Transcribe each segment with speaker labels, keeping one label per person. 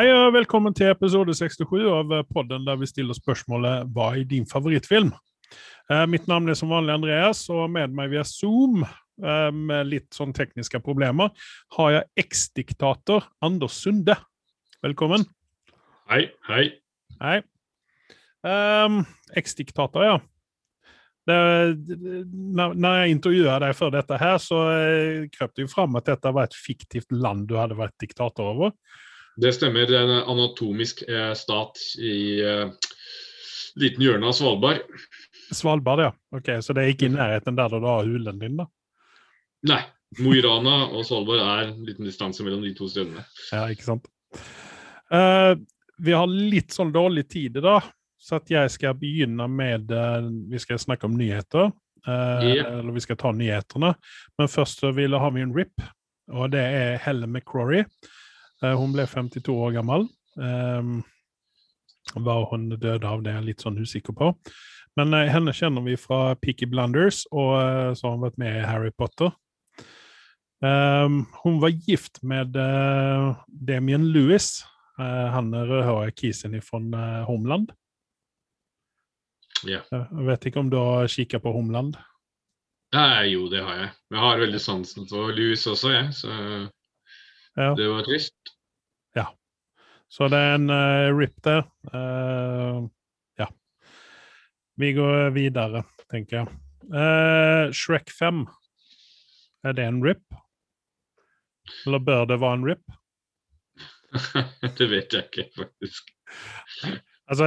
Speaker 1: Hei og velkommen til episode 67 av podden der vi stiller spørsmålet Hva er din favorittfilm? Eh, mitt navn er som vanlig Andreas, og med meg via Zoom eh, med litt sånn tekniske problemer har jeg eksdiktator Anders Sunde. Velkommen.
Speaker 2: Hei, hei.
Speaker 1: Hei. Um, eksdiktator, ja. Det, när, när jag intervjuade deg før dette her, så eh, krøp det jo fram at dette var et fiktivt land du hadde vært diktator over.
Speaker 2: Det stemmer. Det er en anatomisk eh, stat i eh, liten hjørne av Svalbard.
Speaker 1: Svalbard, ja. Ok, Så det er ikke i nærheten der du har hulen din, da?
Speaker 2: Nei. Mo i Rana og Svalbard er en liten distanse mellom de to stedene.
Speaker 1: Ja, ikke sant. Uh, vi har litt sånn dårlig tid i dag, så at jeg skal begynne med uh, Vi skal snakke om nyheter. Uh, yeah. Eller vi skal ta nyhetene. Men først så vil, har vi en RIP, og det er Helle McCrory. Hun ble 52 år gammel. Um, hva hun døde av, det er jeg litt sånn usikker på. Men uh, henne kjenner vi fra Peaky Blunders, og uh, så har hun vært med i Harry Potter. Um, hun var gift med Damien Lewis. han rødhåret kisen fra Homeland.
Speaker 2: Yeah.
Speaker 1: Jeg vet ikke om du har kikket på Homeland?
Speaker 2: Nei, jo, det har jeg. Jeg har veldig sansen for Lewis også, jeg. Så ja. det var trist.
Speaker 1: Ja. Så det er en rip der. ja. Vi går videre, tenker jeg. Uh, Shrek 5. Er det en rip? Eller bør det være en rip?
Speaker 2: det vet jeg ikke, faktisk.
Speaker 1: Altså,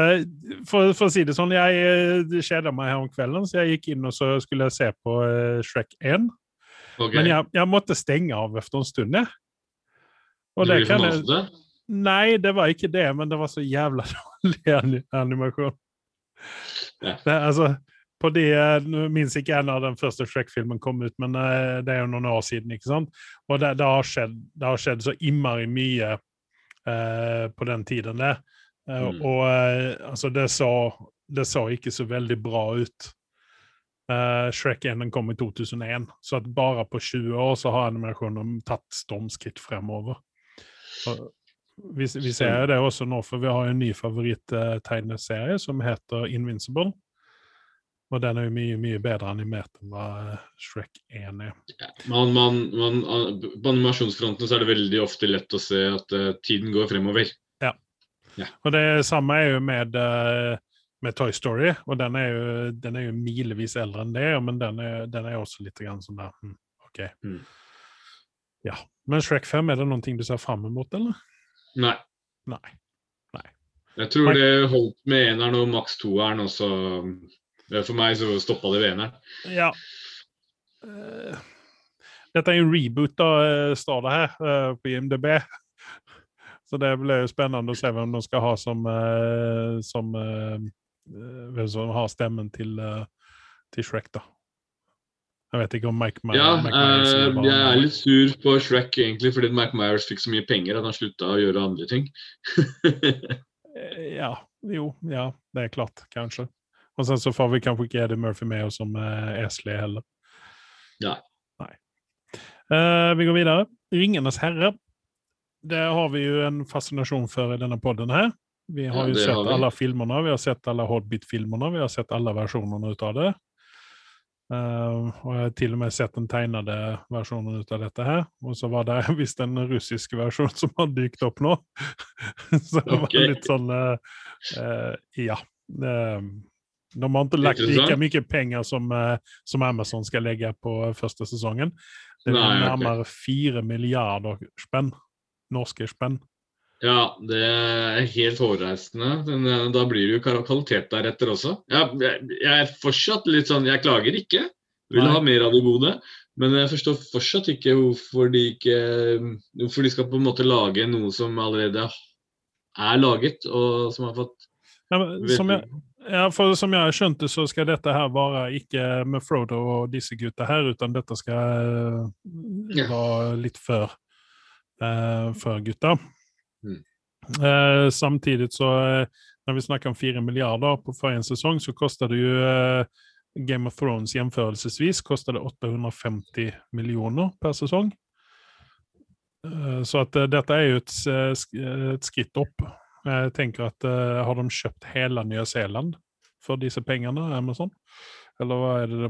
Speaker 1: for, for, å si det sånn, jeg kjeda meg her om kvelden, så jeg gikk inn og så skulle jeg se på uh, Shrek 1. Okay. Men jeg, jeg, måtte stenge av etter en stund, jeg.
Speaker 2: Og det kan jeg...
Speaker 1: Nei, det var ikke det, men det var så jævla dårlig animasjon.
Speaker 2: Ja.
Speaker 1: Det, altså, på de, Nå minnes ikke en når den første Shrek-filmen kom ut, men uh, det er jo noen år siden. ikke sant? Og det, det, har, skjedd, det har skjedd så innmari mye uh, på den tiden der. Uh, mm. Og altså, det så, det så ikke så veldig bra ut. Shrek 1 kom i 2001, så at bare på 20 år så har animasjonen tatt stormskritt fremover. Vi, vi, ser det også nå, for vi har en ny favoritt-tegneserie som heter Invincible. Og den er jo mye mye bedre animert enn hva Shrek 1 er.
Speaker 2: Man, man, man, på animasjonsfronten så er det veldig ofte lett å se at uh, tiden går fremover.
Speaker 1: Ja.
Speaker 2: ja.
Speaker 1: Og det samme er jo med, uh, med Toy Story, og den er, jo, den er jo milevis eldre enn det, men den er, den er også litt grann sånn der hm, OK.
Speaker 2: Mm.
Speaker 1: Ja. Men Shrek 5, er det noen ting du ser fram mot, eller?
Speaker 2: Nei.
Speaker 1: Nei. Nei.
Speaker 2: Jeg tror det holdt med eneren og maks toeren, og så for meg så stoppa det ved eneren.
Speaker 1: Ja. Uh, dette er en reboot, da, eh, står det her uh, på IMDb. Så det blir jo spennende å se hvem de skal ha som, uh, som Hvem som har stemmen til, til Shrek, da. Jeg vet ikke om Mike, My
Speaker 2: ja,
Speaker 1: Mike Myers
Speaker 2: uh, Jeg er litt sur på Shrek egentlig fordi Mike Myers fikk så mye penger at han slutta å gjøre andre ting.
Speaker 1: ja. Jo, ja. Det er klart, kanskje. Og sen så får vi kanskje ikke Eddie Murphy med oss som uh, Esli heller.
Speaker 2: Ja.
Speaker 1: Nei. Uh, vi går videre. 'Ringenes herre'. Det har vi jo en fascinasjon for i denne podden her. Vi har ja, jo sett alle filmene, vi har sett alle Hobbit-filmene, vi har sett alle versjonene ut av det. Uh, og jeg har til og med sett den tegnede versjonen ut av dette her. Og så var det visst en russisk versjon som har dykt opp nå. så det okay. var litt sånn uh, uh, Ja. De har ikke lagt like mye penger som, uh, som, Amazon skal legge på første sesongen. Det er nærmere fire okay. milliarder spenn. Norske spenn.
Speaker 2: Ja, det er helt hårreisende. Eh, da blir det jo kvalitet deretter også. Jeg, jeg, jeg, er fortsatt litt sånn Jeg klager ikke. Vil ha mer av det gode. Men jeg forstår fortsatt ikke hvorfor de ikke Hvorfor de skal på en måte lage noe som allerede er laget, og som har fått
Speaker 1: ja, som jeg, ja, for som jeg skjønte, så skal dette her være ikke med Frodo og disse gutta her, utan dette skal uh, være litt før, uh, før gutta.
Speaker 2: Mm.
Speaker 1: Uh, samtidig så, når vi snakker om fire milliarder på forrige sesong, så koster det jo Game of Thrones gjenførelsesvis koster det 850 millioner per sesong. Så at dette er jo et, et skritt opp. Jeg tenker at Har de kjøpt hele Nya Zeeland for disse pengene, Amazon? Eller hva er, det de,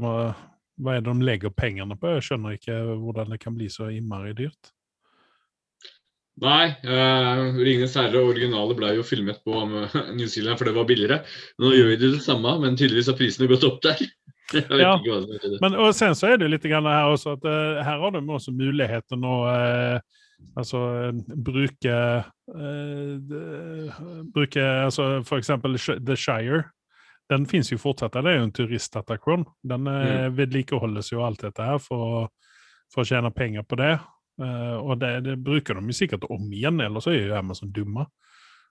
Speaker 1: hva er det de legger pengene på? Jeg skjønner ikke hvordan det kan bli så innmari dyrt.
Speaker 2: Nei, uh, 'Ringenes herre' originale ble jo filmet på New Zealand, for det var billigere. Nå gjør vi det det samme, men tydeligvis har prisene gått opp der.
Speaker 1: ja, men og sen så er det litt grann her også at uh, her har de også muligheten å uh, altså bruke uh, bruke altså for eksempel The Shire. Den fins jo fortsatt. Det er jo en turistattraksjon. Den mm. vedlikeholdes jo alt dette her for, for å tjene penger på det. Og det, det, bruker de sikkert om igjen, ellers er jo Amazon dumme.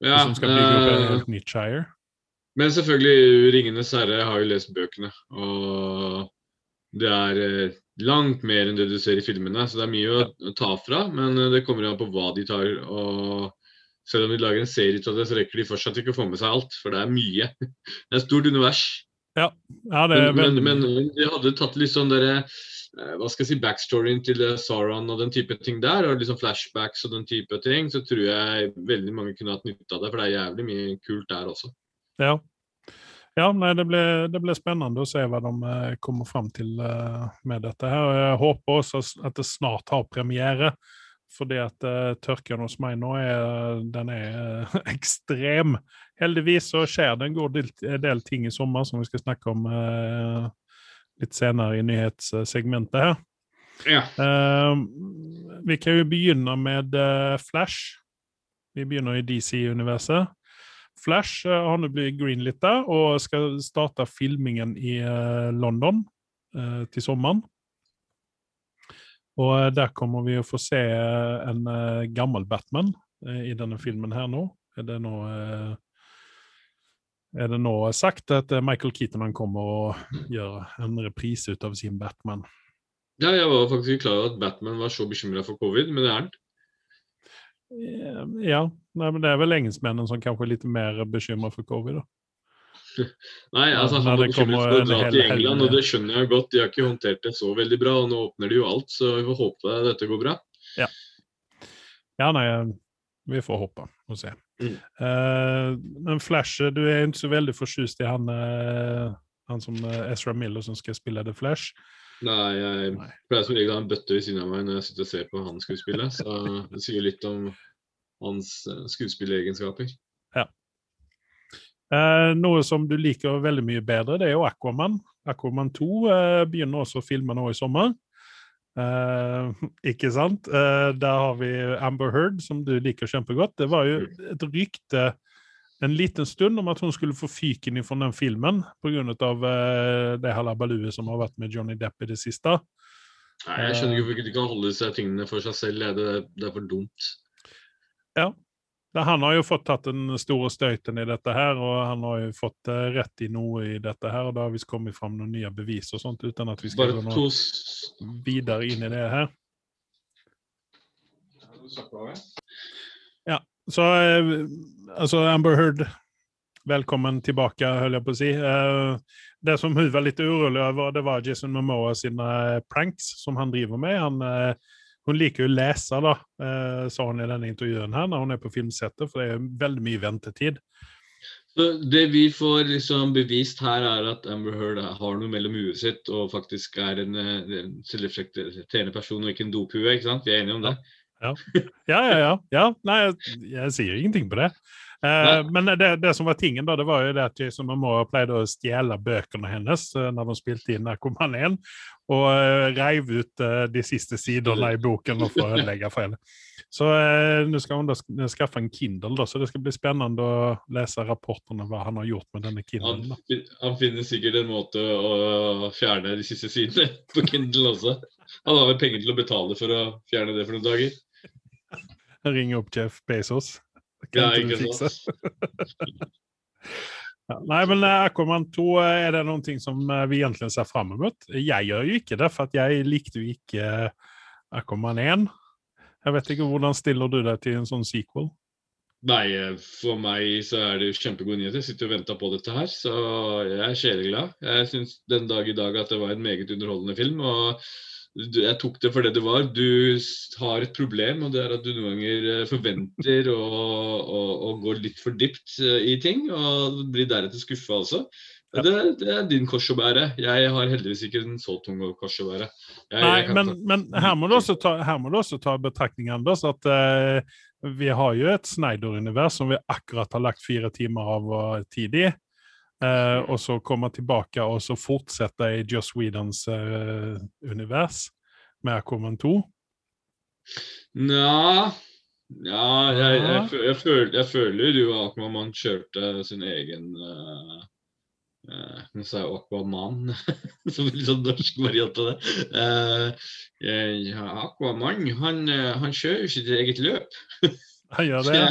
Speaker 1: Ja, som skal bygge opp et helt nytt Shire.
Speaker 2: Men selvfølgelig, 'Ringenes herre' har jo lest bøkene. Og det er eh, langt mer enn det du ser i filmene. Så det er mye å ta fra, men eh, det kommer an på hva de tar. og selv om de lager en serie av det, så rekker de fortsatt ikke å få med seg alt. For det er mye. Det er et stort univers.
Speaker 1: Ja, ja det er
Speaker 2: men, men, men de hadde tatt litt sånn dere eh, hva skal jeg si, backstoryen til Sauron og den type ting der, og liksom flashbacks og den type ting, så tror jeg veldig mange kunne hatt nytte av det. For det er jævlig mye kult der også.
Speaker 1: Ja. Ja, nei, det blir, det blir spennende å se hva de uh, kommer fram til med dette. her. Og Jeg håper også at det snart har premiere. Fordi at tørken hos meg nå er, den er ekstrem. Heldigvis så skjer det en god del, ting i sommer som vi skal snakke om litt senere i nyhetssegmentet her. Ja. vi kan jo begynne med Flash. Vi begynner i DC-universet. Flash uh, har nå blitt greenlitta og skal starte filmingen i uh, London uh, til sommeren. Og der kommer vi å få se en gammel Batman i denne filmen her nå. Er det nå er det nå sagt at Michael Keaton kommer å gjøre en reprise ut av sin Batman.
Speaker 2: Ja, jeg var faktisk ikke klar over at Batman var så bekymra for covid, men det er han.
Speaker 1: Ja, Nei, men det er vel engelskmennene som kanskje er litt mer bekymra for covid, da.
Speaker 2: Nei, altså han var bekymret for å dra til England, og det skjønner jeg godt. De har ikke håndtert det så veldig bra, og nå åpner de jo alt, så vi får håpe dette går bra.
Speaker 1: Ja, ja nei, vi får håpe og se. Mm. Uh, men Flash, du er ikke så veldig fortjust i han, uh, han som uh, Ezra Miller som skal spille The Flash.
Speaker 2: Nei, jeg pleier som regel å ha en bøtte ved siden av meg når jeg sitter og ser på han skuespille. Så det sier litt om hans eh, skuespilleregenskaper.
Speaker 1: Ja. Eh, noe som du liker veldig mye bedre, det er jo Aquaman. Aquaman 2 eh, begynner også å filme nå i sommer. Eh, ikke sant? Uh, der har vi Amber Heard, som du liker kjempegodt. Det var jo mm. et rykte en liten stund om at hun skulle få fyken ifra den filmen pga. Uh, det halabaluet som har vært med Johnny Depp i det siste.
Speaker 2: Nei, Jeg skjønner ikke hvorfor de kan holde seg tingene for seg selv. Det, det er for dumt.
Speaker 1: Ja. Han har jo fått tatt den store støyten i dette her, og han har jo fått uh, rett i noe i dette her. og Da har visst kommet fram noen nye bevis og sånt, uten at vi skal gå noe videre inn i det her. Ja, så eh, altså Amber Heard, velkommen tilbake, holder jeg på å si. Eh, det som hun var litt urolig over, det var Jason Momoa sine pranks som han driver med. Han, eh, hun liker jo å lese, da, sa hun i denne intervjuen her, når hun er på filmsettet, for det er veldig mye ventetid.
Speaker 2: Så Det vi får liksom bevist her, er at Amber Heard har noe mellom huet sitt og faktisk er en, en selvreflekterende person og ikke en dophue. ikke sant? Vi er enige om det? Ja.
Speaker 1: Ja, ja, ja. ja. Nei, jeg, jeg, sier ingenting på det. Eh, men det, det, som var tingen, da, det var jo det at Jason Momoa pleide å stjele bøkene hennes uh, når de spilte inn Narkoman 1, og uh, reiv ut de siste sidene i boken og å ødelegge for henne. Så nå skal hun da skaffe en Kindle, da, så det skal bli spennende å lese rapportene hva han har gjort med denne Kindlen.
Speaker 2: Han, han, finner sikkert en måte å fjerne de siste sidene på Kindle også. Han har vel penger til å betale for å fjerne det for noen dager.
Speaker 1: Ring opp Jeff Bezos.
Speaker 2: Ja, ikke sant.
Speaker 1: ja, nei, men eh, Aquaman 2, eh, er det noen ting som eh, vi egentlig ser fram mot? Jeg gjør jo ikke det, for jeg likte jo ikke Aquaman 1. Jeg vet ikke, Hvordan stiller du deg til en sånn sequel?
Speaker 2: Nei, for meg så er det jo kjempegode nyheter. Jeg sitter og venter på dette her, så jeg er sjeleglad. Jeg syns den dag i dag at det var en meget underholdende film. og jeg tok det for det det var. Du har et problem, og det er at du noen ganger eh, forventer å, å, å gå litt for dypt eh, i ting, og blir deretter skuffa altså. Ja. Det, det, er din kors å bære. Jeg har heldigvis ikke en så tung kors å bære.
Speaker 1: Jeg, Nei, jeg men, men, her må du også ta, her må du også ta betraktning, Anders, at uh, vi har jo et Snyder-univers som vi akkurat har lagt fire timer av tid i. Uh, og så komme tilbake og så fortsette i Joss Whedons uh, univers med Aquaman 2?
Speaker 2: Nja Ja, jeg, jeg, jeg, føler, jeg, føler jo at man kjørte sin egen uh, Nå sa jeg Aquaman, som en sånn norsk variant av det. ja, Aquaman, han, han kjører jo sitt eget løp.
Speaker 1: Han gjør det?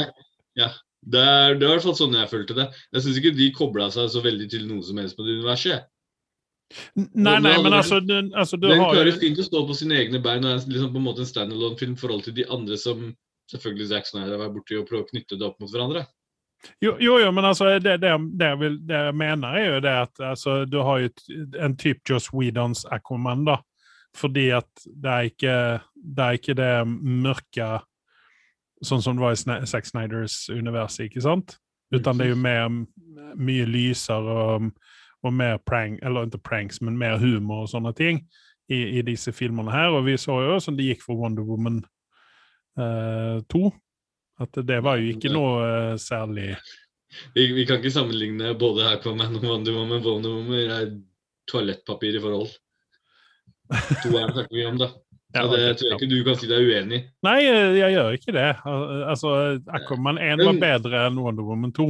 Speaker 2: ja. Det er, det er i hvert fall sånn jeg følte det. Jeg syns ikke de kobla seg så veldig til noe som helst på det universet.
Speaker 1: Nei, nei, men altså, den, altså du
Speaker 2: Den har klarer fint å stå på sine egne bein og er liksom på en måte en standalone-film i forhold til de andre som selvfølgelig Zack Snyder har vært borti og prøvd å knytte det opp mot hverandre.
Speaker 1: Jo, jo, jo men altså, det, det, det, jeg vil, det, jeg mener, er jo det at altså, du har jo en type Joss Whedons Aquaman, da. Fordi at det er ikke det, er ikke det mørke sånn som det var i Zack Snyders universet, ikke sant? Utan det er jo mer, mye lysere og, og, mer prank, eller ikke pranks, men mer humor og sånne ting i, i disse filmene her. Og vi så jo som det gikk for Wonder Woman eh, 2. At det var jo ikke noe uh, særlig
Speaker 2: vi, vi, kan ikke sammenligne både Aquaman og Wonder Woman. Wonder Woman er toalettpapir i forhold. To er det snakker vi om, da. Ja, det tror jeg ikke du kan si deg uenig i.
Speaker 1: Nei, jeg, jeg gjør ikke det. Altså, Aquaman 1 var bedre enn Wonder Woman 2.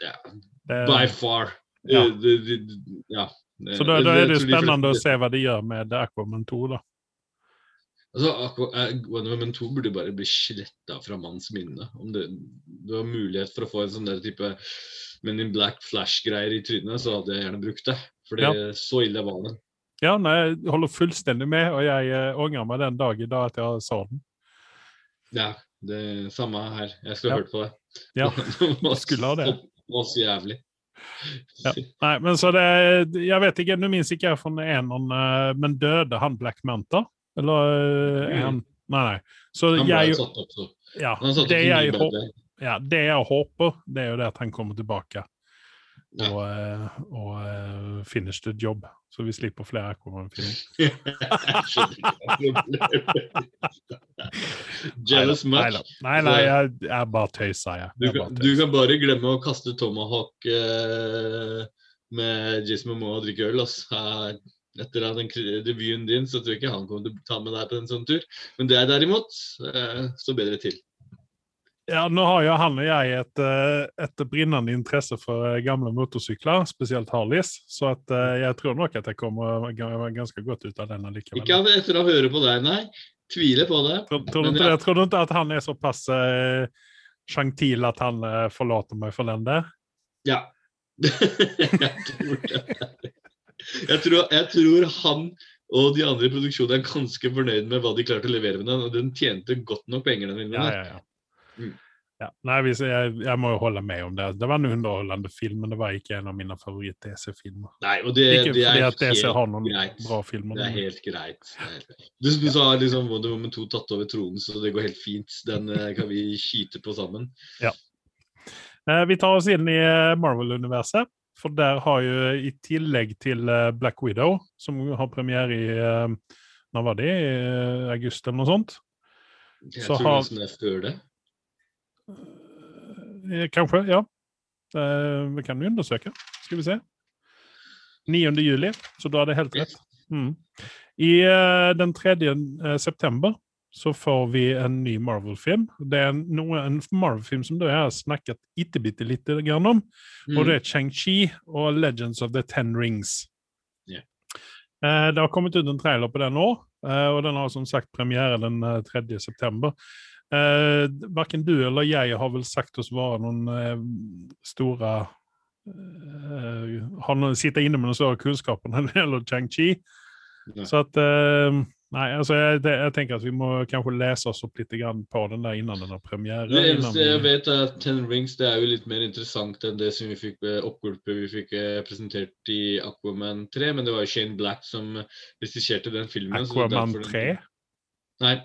Speaker 2: Ja, det, by far.
Speaker 1: Ja. Det, det, ja. Så da, da, er det jo spennende å se hva de gjør med Aquaman 2, da.
Speaker 2: Altså, eh, Wonder Woman 2 burde bare bli sletta fra manns minne. Om det, det, var mulighet for å få en sånn der type Men in Black Flash-greier i trynet, så hadde jeg gjerne brukt det. For ja. så ille var det.
Speaker 1: Ja, nei, jeg holder fullstendig med, og jeg uh, angrer meg den dag i dag at jeg sa den.
Speaker 2: Ja, det samme her. Jeg skulle ja. hørt på det.
Speaker 1: Ja, du skulle ha det.
Speaker 2: Var så jævlig.
Speaker 1: Ja. Nei, men så det Jeg vet ikke, nå minnes ikke jeg fra eneren, uh, men døde han Black Manta? Eller uh, er han Nei, nei. Så
Speaker 2: han
Speaker 1: ble
Speaker 2: jeg, satt opp, så.
Speaker 1: Ja, det jeg, ja, det jeg håper, det er jo det at han kommer tilbake og, uh, og uh, finish the job. Så vi slipper flere Aquaman-filmer.
Speaker 2: Jealous much?
Speaker 1: Nei, nei, jeg, jeg bare tøysa, jeg.
Speaker 2: Du, kan, du kan bare glemme å kaste Tomahawk uh, med Jason Momoa og drikke øl. Altså. Etter den revyen din så tror jeg ikke han kommer til å ta med deg på en sånn tur. Men det er derimot, uh, så bedre til.
Speaker 1: Ja, nå har jo han og jeg et, eh, et brennende interesse for eh, gamle motorsykler, spesielt Harleys, så at, eh, jeg tror nok at jeg kommer ganske godt ut av den likevel.
Speaker 2: Ikke etter å høre på deg, nei. Tviler på det.
Speaker 1: Tror, tror, du, jeg tror, du, ikke at han er såpass uh, sjantil at han uh, forlater meg for den der?
Speaker 2: Ja. jeg, tror jeg, tror, jeg tror han og de andre i produksjonen er ganske fornøyd med hva de klarte å levere med den. Og den tjente godt nok penger, den filmen.
Speaker 1: Ja, ja, ja. Mm. Ja, nei, jeg, jeg, må jo holde med om det. Det var en underholdende film, men det var ikke en av mine favoritt-DC-filmer.
Speaker 2: Nei, og det,
Speaker 1: ikke
Speaker 2: det
Speaker 1: fordi at DC har noen
Speaker 2: greit.
Speaker 1: bra filmer.
Speaker 2: Det er helt greit. Du, du sa liksom Wonder Woman 2 tatt over tronen, så det går helt fint. Den uh, kan vi skyte på sammen.
Speaker 1: Ja. Uh, vi tar oss inn i uh, Marvel-universet. For der har jo, i tillegg til Black Widow, som har premiere i Når var det? I august eller noe sånt?
Speaker 2: Jeg så tror har, det er før det.
Speaker 1: Eh, kanskje, ja. Vi kan jo undersøke. Skal vi se. 9. juli, så da er det helt rett. Mm. I uh, den 3. Eh, september så får vi en ny Marvel-film. Det er noe, en Marvel-film som du har snakket bitte, bitte lite grann om. Mm. Og det er Chang-Chi og Legends of the Ten Rings. Yeah. Det har kommet ut en trailer på den nå, og den har som sagt premiere den 3. september. Eh, Verken du eller jeg har vel sagt oss være noen eh, store eh, Han sitter inne med noen større kunnskaper når det gjelder Chang-Chi. Så at eh, Nei, altså jeg, jeg, tenker at vi må kanskje lese oss opp litt på den der innan den har premiere.
Speaker 2: Det eneste jeg vet, er at Ten Rings det er jo litt mer interessant enn det som vi fikk oppgulpet vi fikk eh, presentert i Aquaman 3. Men det var jo Shane Black som regisserte den filmen.
Speaker 1: Aquaman 3?
Speaker 2: Nei.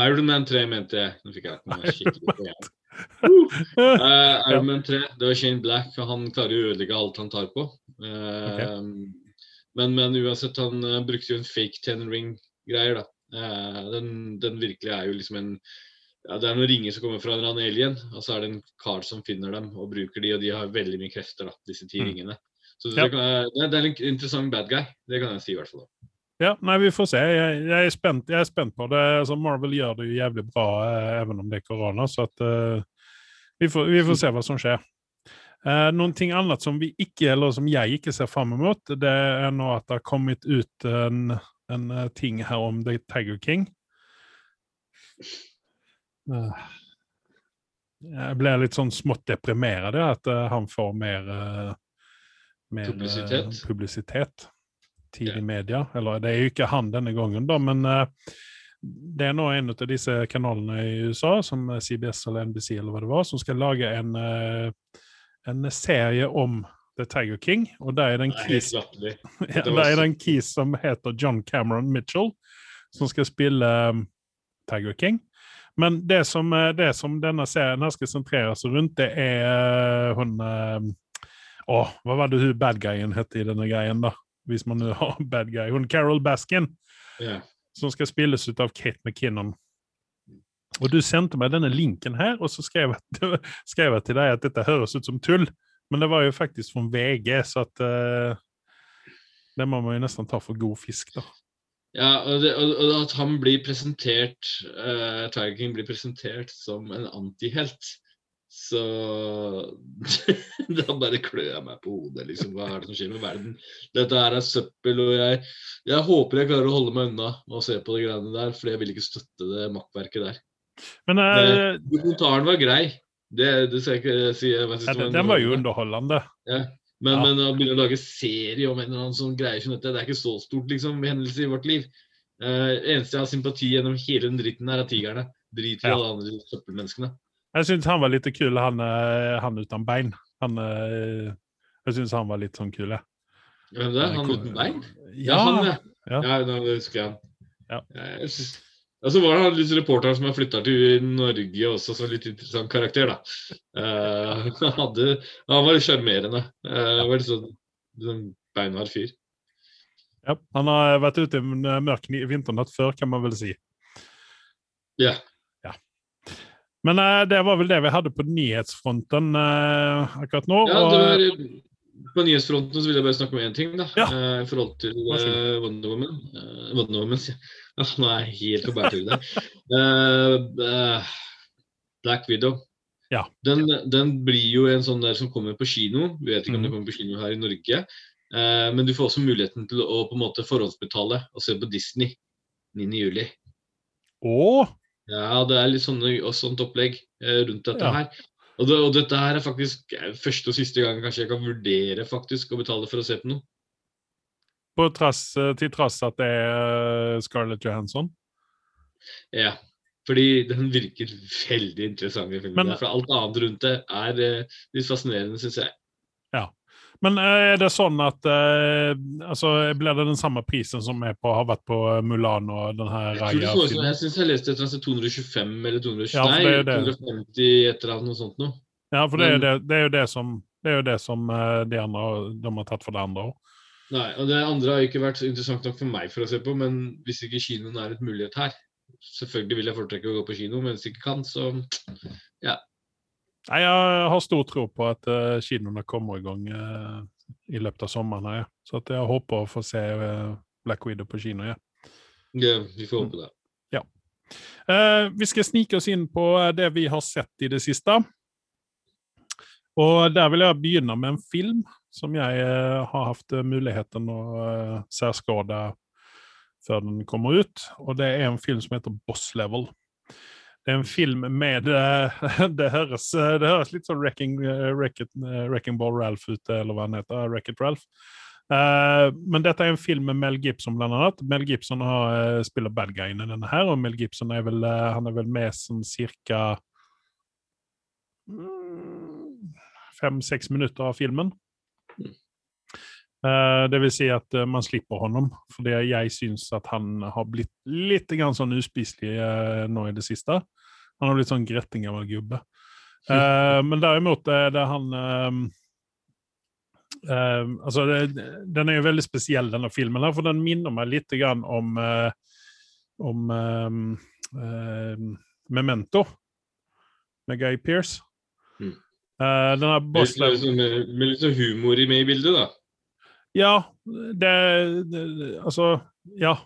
Speaker 2: Iron Man 3 mente jeg. Nå fikk jeg meg skikkelig igjen. Uh, Iron Man 3, det var Shane Black. og Han klarer å ødelegge alt han tar på. Uh, okay. Men, men uansett, han uh, brukte jo en fake ten ring-greier, da. Uh, den, den, virkelig er jo liksom en ja, Det er noen ringer som kommer fra en eller annen alien, og så er det en kar som finner dem og bruker de, og de har veldig mye krefter, da, disse ti mm. ringene. Så det, ja. kan, det, det, er en interessant bad guy. Det kan jeg si i hvert fall. da.
Speaker 1: Ja, nei, vi får se. Jeg, jeg, er, spent, jeg er, spent, på det. Altså, Marvel gjør det jo jævlig bra, eh, even om det er korona. Så at, eh, vi, får, vi, får, se hva som skjer. Eh, noen ting annet som vi ikke, eller som jeg ikke ser fram mot, det er nå at det har kommet ut en, en eh, ting her om The Tiger King. Eh, jeg ble litt sånn smått deprimert at uh, han får mer, mer publisitet. Publisitet tid yeah. i media. Eller det er jo ikke han denne gangen, da, men det er nå en av disse kanalene i USA, som CBS eller NBC eller hva det var, som skal lage en en serie om The Tiger King. Og der er det en kis, ja, er en kis som heter John Cameron Mitchell, som skal spille um, Tiger King. Men det som, eh, det som, denne serien her skal sentrere seg rundt, det er hun Å, hva var det hun bad guyen het i denne greien, da? Hvis man nå har bad guy. Hun Carol Baskin. Yeah. Som skal spilles ut av Kate McKinnon. Og du sendte meg denne linken her, og så skrev jeg, skrev jeg, til deg at dette høres ut som tull. Men det var jo faktisk fra VG, så at uh, Det må man jo nesten ta for god fisk, da.
Speaker 2: Ja, og, det, og at han blir presentert uh, Tiger King blir presentert som en antihelt. Så da bare klør jeg meg på hodet. liksom, Hva er det som skjer med verden? Dette her er søppel, og jeg, jeg håper jeg klarer å holde meg unna og se på de greiene der, for jeg vil ikke støtte det makkverket der.
Speaker 1: Men uh,
Speaker 2: Dokumentaren var grei. Det, det skal jeg ikke si. Jeg
Speaker 1: ja, den, den var jo underholdende.
Speaker 2: Ja. Men, ja. men, å begynne å lage serie om en eller annen sånn greie som dette, det er ikke så stort liksom, hendelse i vårt liv. Uh, eneste jeg har sympati gjennom hele den dritten her, er tigerne. Drit i alle andre søppelmenneskene.
Speaker 1: Jeg syns han var litt kul, han, eh, han uten bein. Han, jeg syns han var litt sånn kul, jeg.
Speaker 2: Hvem det? Han uten bein?
Speaker 1: Ja, ja
Speaker 2: han, ja. ja. nå husker jeg han. Ja. Jeg synes, altså så var det litt reporteren som har flytta til Norge også, som litt interessant karakter, da. Uh, han, hadde, han var sjarmerende. Uh, var litt sånn, sånn beinhard fyr.
Speaker 1: Ja, han har vært ute i en mørk vinternatt før, kan man vel si.
Speaker 2: Ja.
Speaker 1: ja. Men uh, det var vel det vi hadde på nyhetsfronten uh, akkurat nå.
Speaker 2: Ja, det var, på nyhetsfronten så vil jeg bare snakke om én ting. da, ja. uh, I forhold til uh, Wonder Woman. Uh, Wonder Woman Nå er jeg helt på bærtur uh, Black Widow.
Speaker 1: Ja.
Speaker 2: Den, den, blir jo en sånn der som kommer på kino. Vi vet ikke om mm. det kommer på kino her i Norge. Uh, men du får også muligheten til å på en måte forhåndsbetale og se på Disney 9.7.
Speaker 1: Åh?
Speaker 2: Ja, det er litt sånne, sånt opplegg uh, rundt dette ja. her. Og, det, og, dette her er faktisk første og siste gang kanskje jeg kan vurdere faktisk å betale for å se på noe.
Speaker 1: På trass, til trass at det er Scarlett Johansson?
Speaker 2: Ja. Fordi den virker veldig interessant. i filmen. Men, for alt annet rundt det er litt fascinerende, syns jeg.
Speaker 1: Ja. Men uh, er det sånn at eh, altså, Blir det den samme prisen som på, har vært på Mulan og den her
Speaker 2: Raja? Jeg, sånn, jeg syns jeg leste et eller 225 eller 220, ja, nei, 250 et eller annet noe sånt noe.
Speaker 1: Ja, for det, er, det, det er jo det som, det er jo det som de andre de har tatt for det andre òg.
Speaker 2: Nei, og det andre har ikke vært interessant nok for meg for å se på, men hvis ikke kinoen er et mulighet her Selvfølgelig vil jeg foretrekke å gå på kino, men hvis ikke kan, så ja.
Speaker 1: Nei, jeg har stor tro på at uh, kinoene kommer i gang uh, i løpet av sommeren. her, ja. Så jeg håper å få se uh, Black Widow på kino. Ja.
Speaker 2: ja, vi får håpe det.
Speaker 1: Ja. vi skal snike oss inn på det vi har sett i det siste. Og der vil jeg begynne med en film som jeg har hatt muligheten å uh, særskade før den kommer ut. Og det er en film som heter Boss Level. Det er en film med uh, det, høres, det, høres, litt sånn Wrecking, Wrecking, Wrecking Ball Ralph ut, eller hva han heter. Wreck-It Ralph. Uh, men dette er en film med Mel Gibson, blant annet. Mel Gibson har, uh, spiller bad guyen i denne her, og Mel Gibson er vel, uh, han er vel med som cirka fem-seks minutter av filmen. Det vil si at man slipper honom, fordi jeg syns at han har blitt litt grann sånn uspiselig nå i det siste. Han har blitt sånn gretting av en gubbe. men derimot er det han altså det, den er jo veldig spesiell, denne filmen, her, for den minner meg litt grann om, om uh, Memento med Guy Pearce. Mm.
Speaker 2: Uh, den med, med, med, litt sånn i med i bildet, da?
Speaker 1: Ja, det, det Altså, ja.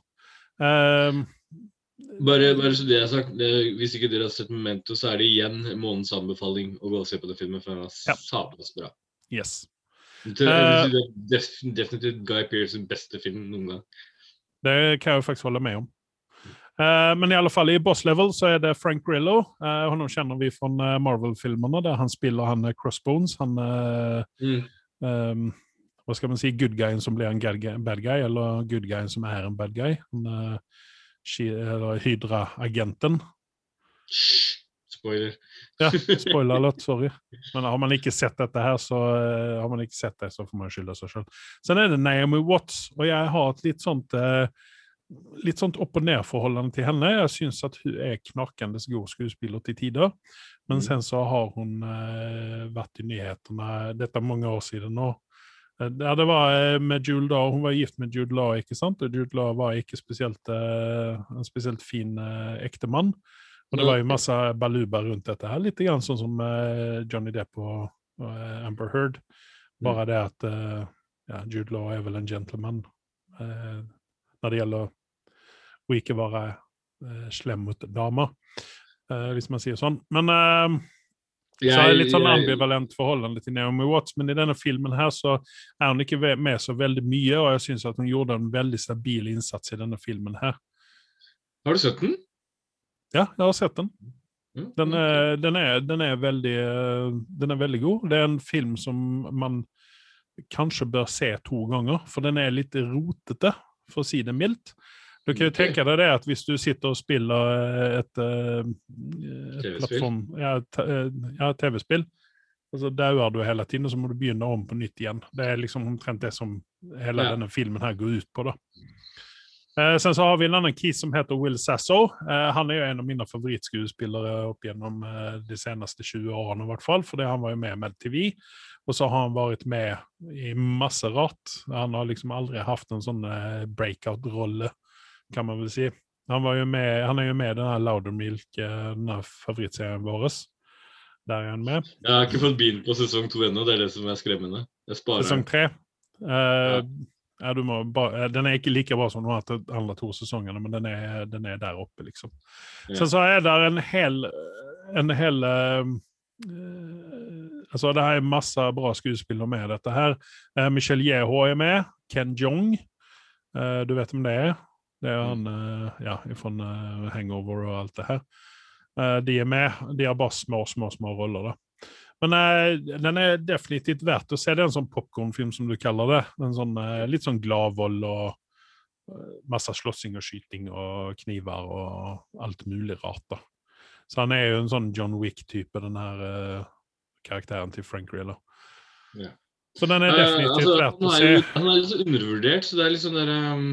Speaker 2: Bare, bare, så det er sagt, det, Hvis ikke dere har sett Memento, så er det igjen månedens anbefaling å gå og se på den filmen, for den er ja. sablas bra.
Speaker 1: Yes.
Speaker 2: Det er uh, definitivt Guy Pearces beste film noen gang.
Speaker 1: Det kan jeg jo faktisk holde med om. Uh, men i alle fall i Boss Level så er det Frank Grillo. Uh, han kjenner vi fra Marvel-filmene, der han spiller han Crossbones. Han mm. um, Hva skal man si? Good guyen som blir en bad guy, eller good guyen som er en bad guy. eller Hydra-agenten.
Speaker 2: Spoiler.
Speaker 1: ja, spoiler alert, sorry. Men har man ikke sett dette her, så uh, har man ikke sett det, så får man skylde seg sjøl. Sen er det Naomi Watts, og jeg har et litt sånt uh, litt sånt opp-og-ned-forholdene til henne. Jeg syns at hun er knakende god skuespiller til tider. Men mm. sen så har hun eh, vært i nyhetene Dette er mange år siden nå. Ja, det var med Jude Law. Hun var gift med Jude Law, ikke sant? og Jude Law var ikke spesielt, en spesielt fin ektemann. Og det var jo masse baluba rundt dette her, litt grann sånn som Johnny Depp og, Amber Heard. Mm. Bare det at ja, Jude Law er vel en gentleman når det gjelder å ikke være slem mot damer, hvis man sier sånn. Men jeg, så er det litt sånn ambivalent forhold til Naomi Watts, men i denne filmen her så er hun ikke med så veldig mye, og jeg syns at hun gjorde en veldig stabil innsats i denne filmen her.
Speaker 2: Har du sett den?
Speaker 1: Ja, jeg har sett den. Mm, den er, den er, den er, veldig, den er veldig god. Det er en film som man kanskje bør se to ganger, for den er litt rotete, for å si det mildt. Du kan jo tenke deg det at hvis du sitter og spiller et, et plattform, ja, ja TV-spill, og så dauer du hele tiden, og så må du begynne om på nytt igjen. Det er liksom omtrent det som hele ja. denne filmen her går ut på. da. Eh, sen så har vi en annen kis som heter Will Sasso. Eh, han er jo en av mine favorittskuespillere opp gjennom eh, de seneste 20 årene, i hvert fall, fordi han var jo med med TV. Og så har han vært med i masse rart. Han har liksom aldri hatt en sånn eh, breakout-rolle, kan man vel si. Han, med, han er jo med i denne Loudermilk, eh, denne favorittserien vår. Der er han med.
Speaker 2: Jeg har ikke fått begynt på sesong to ennå, det er det som er skremmende.
Speaker 1: Sesong tre. Uh, ja. Ja, bare, den er ikke like bra som de andre to sesongene, men den er, den er der oppe, liksom. Ja. Sen så er det en hel, en hel uh, Altså, det er masse bra skuespillere med dette her. Uh, Michelle Yeho er med. Ken Jong. Uh, du vet om det er? Det er han ja, fra Hangover og alt det her. de er med. De har bare små, små, små roller, da. Men uh, den er definitivt verdt å se. Det er en sånn popkornfilm, som du kaller det. En sånn, uh, litt sånn gladvold og uh, masse slåssing og skyting og kniver og alt mulig rart. da. Så han er jo en sånn John Wick-type, den her karakteren til Frank Riller. Ja. Så den er definitivt altså, verdt å se.
Speaker 2: han er litt undervurdert, så det er litt sånn der um,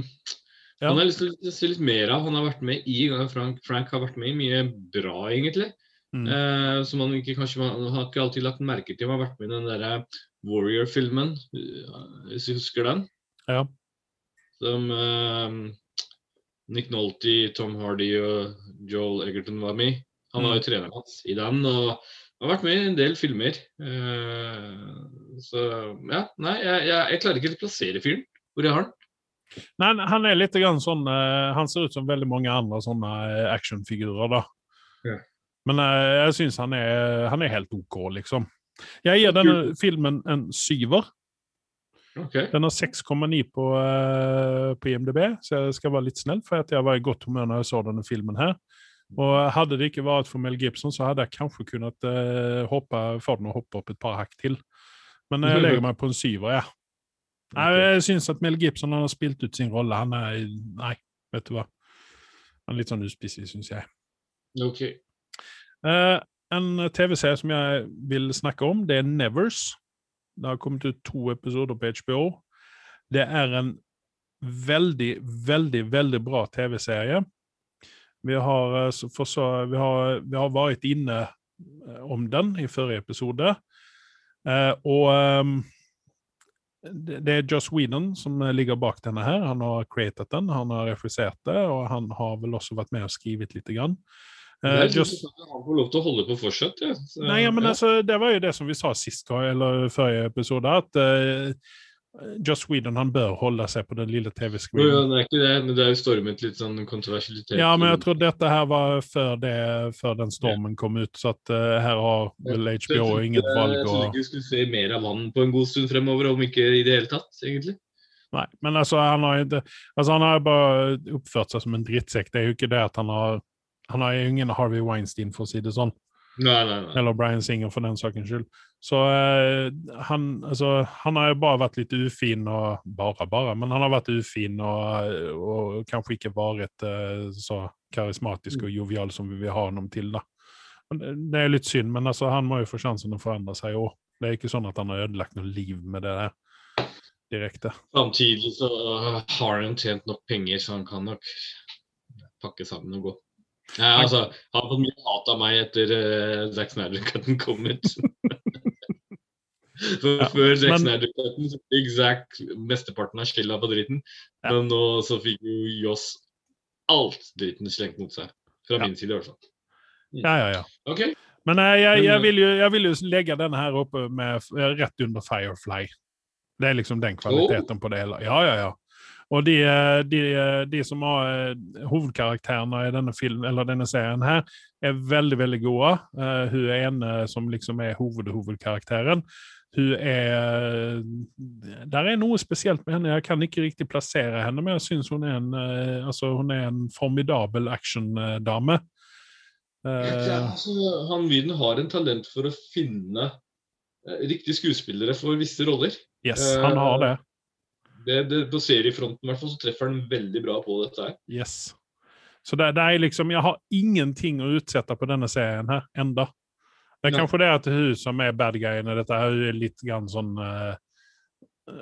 Speaker 2: ja. Han har lyst til å se litt mer av. Han har vært med i Frank, Frank har vært med i mye bra, egentlig. Mm. Eh, som man ikke kanskje man har ikke alltid lagt merke til. Man har vært med i den derre Warrior-filmen, hvis du husker den?
Speaker 1: Ja.
Speaker 2: Som eh, Nick Nolte, Tom Hardy og Joel Egerton var med i. Han var jo mm. treneren hans i den. og har vært med i en del filmer. Uh, så ja, nei, jeg, jeg, jeg klarer ikke å plassere fyren. Hvor jeg har han.
Speaker 1: Nei, han er litt grann sånn uh, Han ser ut som veldig mange andre sånne actionfigurer, da. Ja. Men uh, jeg syns han, han, er helt OK, liksom. Jeg gir denne filmen en syver. Okay. Den har 6,9 på, på IMDb, så jeg skal være litt snill, for jeg var i godt humør når jeg så denne filmen her. Og Hadde det ikke vært for Mel Gibson, så hadde jeg kanskje kunnet uh, hoppe, få den å hoppe opp et par hakk til. Men jeg legger meg på en syver, ja. Nei, jeg syns at Mel Gibson har spilt ut sin rolle. Han er Nei, vet du hva. Han er litt sånn uspissig, syns jeg.
Speaker 2: Ok.
Speaker 1: Uh, en TV-serie som jeg vil snakke om, det er Nevers. Det har kommet ut to episoder på HBO. Det er en veldig, veldig, veldig bra TV-serie. Vi har, eh, så, vi, har, vi har vært inne eh, om den i forrige episode. Uh, og um, det er Joss Whedon som ligger bak denne her. Han har created den, han har refusert det, og han har vel også vært med og skrevet litt. Grann.
Speaker 2: Uh, Just... Han får lov til å holde på fortsatt, ja. Så,
Speaker 1: Nei, ja, men ja. Altså, det var jo det som vi sa sist, eller forrige episode, at uh, Joss Whedon han bør holde seg på den lille TV-screenen.
Speaker 2: Jo, det er ikke det, men det er jo stormet litt sånn kontroversialitet.
Speaker 1: Ja, men jeg tror dette her var før, det, før den stormen ja. kom ut, så at uh, her har vel HBO ja, inget valg.
Speaker 2: Jeg trodde ikke vi skulle se mer av vann på en god stund fremover, om ikke i det hele tatt, egentlig.
Speaker 1: Nei, men altså, han har jo altså, han har bare oppført seg som en drittsekk. Det er jo ikke det at han har Han har ingen Harvey Weinstein, for å si det sånn.
Speaker 2: Nei, nei, nei.
Speaker 1: Eller Brian Singer, for den sakens skyld. Så eh, han, altså, han har jo bare vært litt ufin og Bare, bare, men han har vært ufin og, og kanskje ikke vært eh, så karismatisk og jovial som vi vil ha ham til. da. Det er litt synd, men altså, han må jo få sjansen å forandre seg òg. Det er ikke sånn at han har ødelagt noe liv med det der direkte.
Speaker 2: Samtidig så har han tjent nok penger, så han kan nok pakke sammen og gå. Ja, altså, han har fått mye hat av meg etter uh, Zack Snyder-cutten kom ut. For ja, Før Zack. Snyder-cutten fikk Zack mesteparten av skylda på dritten. Ja. Men nå så fikk jo Joss alt dritten slengt mot seg. Fra min side, i hvert fall.
Speaker 1: Mm. Ja, ja, ja.
Speaker 2: Okay.
Speaker 1: Men jeg, jeg, jeg, vil jo, jeg, vil jo, legge denne her oppe med, rett under Firefly. Det er liksom den kvaliteten oh. på det hele. Ja, ja, ja. Og de, de, de som har eh, hovedkarakterene i denne, film, eller denne serien, her, er veldig veldig gode. Uh, hun ene som liksom er hoved hovedkarakteren. Hun er Der er noe spesielt med henne. Jeg kan ikke riktig plassere henne, men jeg syns hun, en, uh, altså, hun er en formidabel actiondame.
Speaker 2: Ja, altså, han Widen har en talent for å finne riktige skuespillere for visse roller.
Speaker 1: Yes, han har det.
Speaker 2: Det, det, på seriefronten hvert fall, så treffer han veldig bra på dette her.
Speaker 1: Yes. Så det, det, er liksom, Jeg har ingenting å utsette på denne serien her enda. Er kanskje det at hun som er bad guyen i dette, hun er litt grann sånn uh,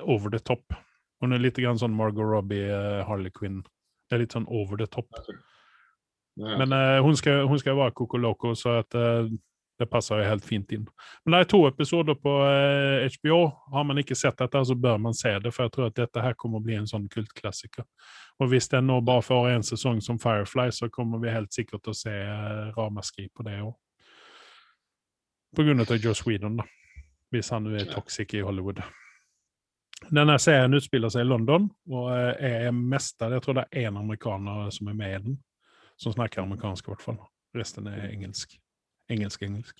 Speaker 1: over the top. Hun er litt grann sånn Margot Robbie, uh, Harley Quinn. Det er litt sånn over the top. Ja, Men uh, hun, skal, hun skal være Coco Loco, så at det passer jo helt fint inn. Men det er to episoder på HBO. Har man ikke sett dette, så bør man se det, for jeg tror at dette her kommer å bli en sånn kultklassiker. Og hvis den nå bare får en sesong som Firefly, så kommer vi helt sikkert til å se ramaskri på det òg. På grunn av Joe Sweden, da. Hvis han nå er toxic i Hollywood. Denne serien utspiller seg i London og eh, er mester Jeg tror det er én amerikaner som er med i den. Som snakker amerikansk, i hvert fall. Resten er engelsk. Engelsk-engelsk.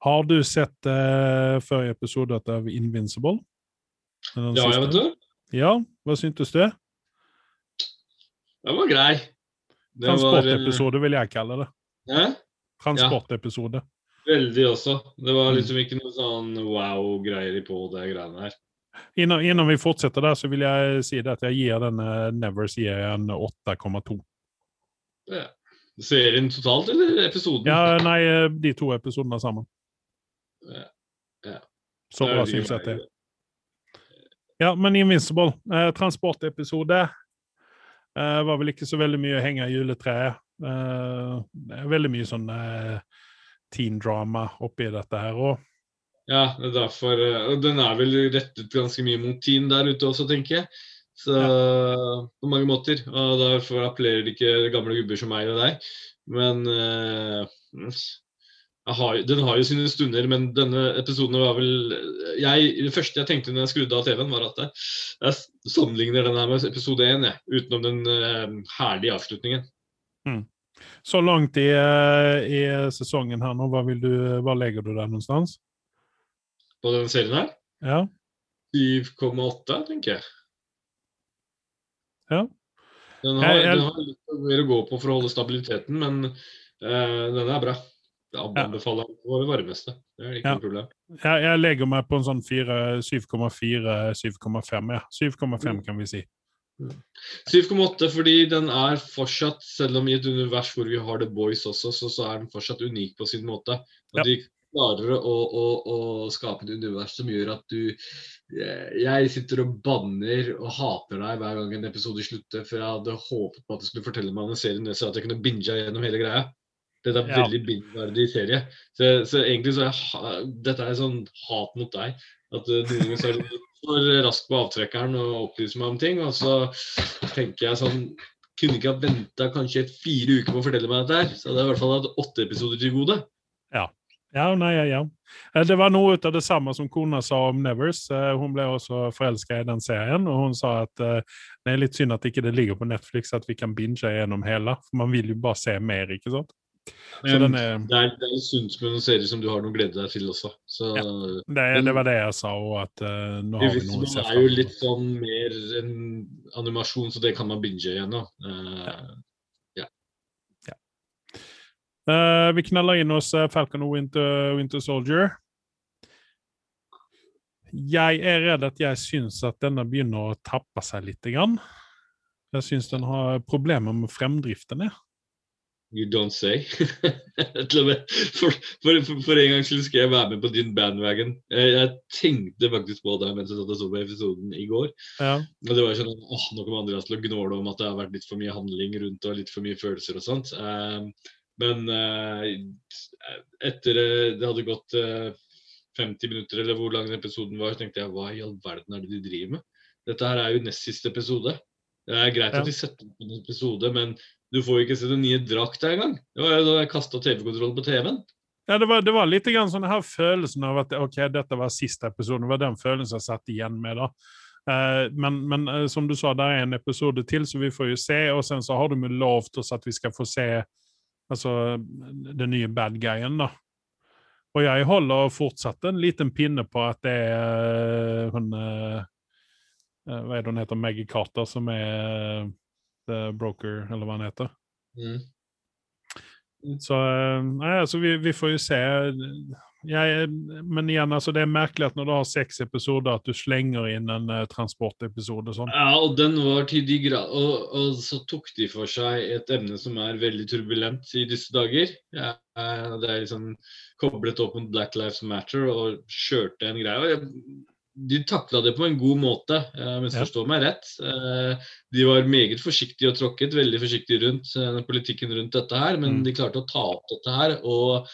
Speaker 1: Har du sett uh, forrige episode av Invincible?
Speaker 2: ja, jeg vet du.
Speaker 1: Ja, hva syntes du?
Speaker 2: Den var grei.
Speaker 1: Transportepisode, vil jeg kalle det.
Speaker 2: Hæ?
Speaker 1: Transportepisode. Ja.
Speaker 2: Veldig også. Det var mm. liksom ikke noe sånn wow-greier på det greiene her.
Speaker 1: Innan, innan, vi fortsetter der, så vil jeg si det at jeg gir denne Nevers en 8,2.
Speaker 2: Ja. Serien totalt, eller episoden?
Speaker 1: Ja, nei, de to episodene sammen.
Speaker 2: Ja. ja.
Speaker 1: Så bra syns jeg det er. Ja, men Invincible, eh, transportepisode. Eh, var vel ikke så veldig mye å henge i juletreet. Eh, veldig mye sånn eh, teen drama oppi dette her òg.
Speaker 2: Ja, det er derfor eh, Den er vel rettet ganske mye mot teen der ute også, tenker jeg. Så ja. på mange måter. Og derfor appellerer det ikke gamle gubber som meg og deg. Men uh, har, den har jo sine stunder, men denne episoden var vel jeg, Det første jeg tenkte når jeg skrudde av TV-en, var at jeg, jeg sammenligner den her med episode 1, jeg, utenom den uh, herlige avslutningen.
Speaker 1: Mm. Så langt i, uh, i, sesongen her nå, hva, du, hva legger du der noenstans?
Speaker 2: På den serien her?
Speaker 1: Ja.
Speaker 2: 7,8, tenker jeg.
Speaker 1: Ja.
Speaker 2: Den har, jeg, jeg... den har, litt mer å gå på for å holde stabiliteten, men uh, den er bra. Jeg anbefaler ja. på det varmeste. Det er ikke ja. noe problem.
Speaker 1: Jeg, jeg, legger meg på en sånn 7,4-7,5, ja. 7,5 mm. kan vi si.
Speaker 2: 7,8 fordi den er fortsatt, selv om i et univers hvor vi har The Boys også, så, så er den fortsatt unik på sin måte. At ja. de klarer å, å, å, skape et univers som gjør at du Jeg sitter og banner og hater deg hver gang en episode slutter, for jeg hadde håpet på at du skulle fortelle meg om en serie så at jeg kunne binge gjennom hele greia. Dette er ja. veldig bindverdig serie. Så, så, egentlig så er dette er sånn hat mot deg. At uh, noen ganger så er du for rask på avtrekkeren og opplyser meg om ting. Og så tenker jeg sånn Kunne ikke ha venta kanskje fire uker på å fortelle meg dette her. Så hadde jeg i hvert fall hatt åtte episoder til gode.
Speaker 1: Ja. Ja, nei, ja. Eh, det var noe av det samme som kona sa om Nevers. Eh, hun ble også forelska i den serien, og hun sa at det er litt synd at ikke det ligger på Netflix, at vi kan binge gjennom hele. For man vil jo bare se mer, ikke sant?
Speaker 2: Men, er, det, er, det er sunt med noen serier som du har noe glede deg til også. Så, ja,
Speaker 1: det, det, var det jeg sa òg, at uh, nå har vi noe å
Speaker 2: se Det er jo litt sånn mer en animasjon, så det kan man binge igjen Uh, ja.
Speaker 1: ja. Uh, vi knaller inn hos Falcon og Winter, Winter Soldier. Jeg er redd at jeg syns at denne begynner å tappe seg litt. Grann. Jeg syns den har problemer med fremdriften. Ja.
Speaker 2: You don't say. for, for, for, en gang skyld skal jeg være med på din bandwagon. Jeg, jeg tenkte faktisk på deg mens jeg satt og så på episoden i går.
Speaker 1: Ja.
Speaker 2: Og det var sånn åh, Nå kommer Andreas til å gnåle om at det har vært litt for mye handling rundt og litt for mye følelser og sånt. Uh, men uh, etter uh, det hadde gått 50 minutter, eller hvor lang episoden var, så tenkte jeg hva i all verden er det de driver med? Dette her er jo nest siste episode. Det er greit ja. at de setter opp en episode, men du får jo ikke se den nye drakta engang. Det var jo da jeg kasta TV-kontrollen på TV-en.
Speaker 1: Ja, det var, det var litt grann sånn her følelsen av at ok, dette var siste episode. Det var den følelsen jeg satt igjen med. da. Uh, men, men uh, som du sa, det er en episode til, så vi får jo se. Og sen så har de jo lovt oss at vi skal få se altså, den nye bad guyen. da. Og jeg holder fortsatt en liten pinne på at det er uh, hun Hva er det hun heter? Maggie Carter, som er Broker, eller hva han heter. Mm. Så eh, nei, altså, vi, vi, får jo se. Jeg, men igjen, altså, det er merkelig at når du har seks episoder, at du slenger inn en uh, transportepisode. Sånn.
Speaker 2: Ja, og den var til de grad og, og, så tok de for seg et emne som er veldig turbulent i disse dager. Ja, det er liksom koblet opp mot Black Lives Matter og kjørte en greie. og jeg de takla det på en god måte, hvis du forstår meg rett. Eh, de var meget forsiktige og tråkket veldig forsiktig rundt eh, politikken rundt dette her, men mm. de klarte å ta opp dette her og,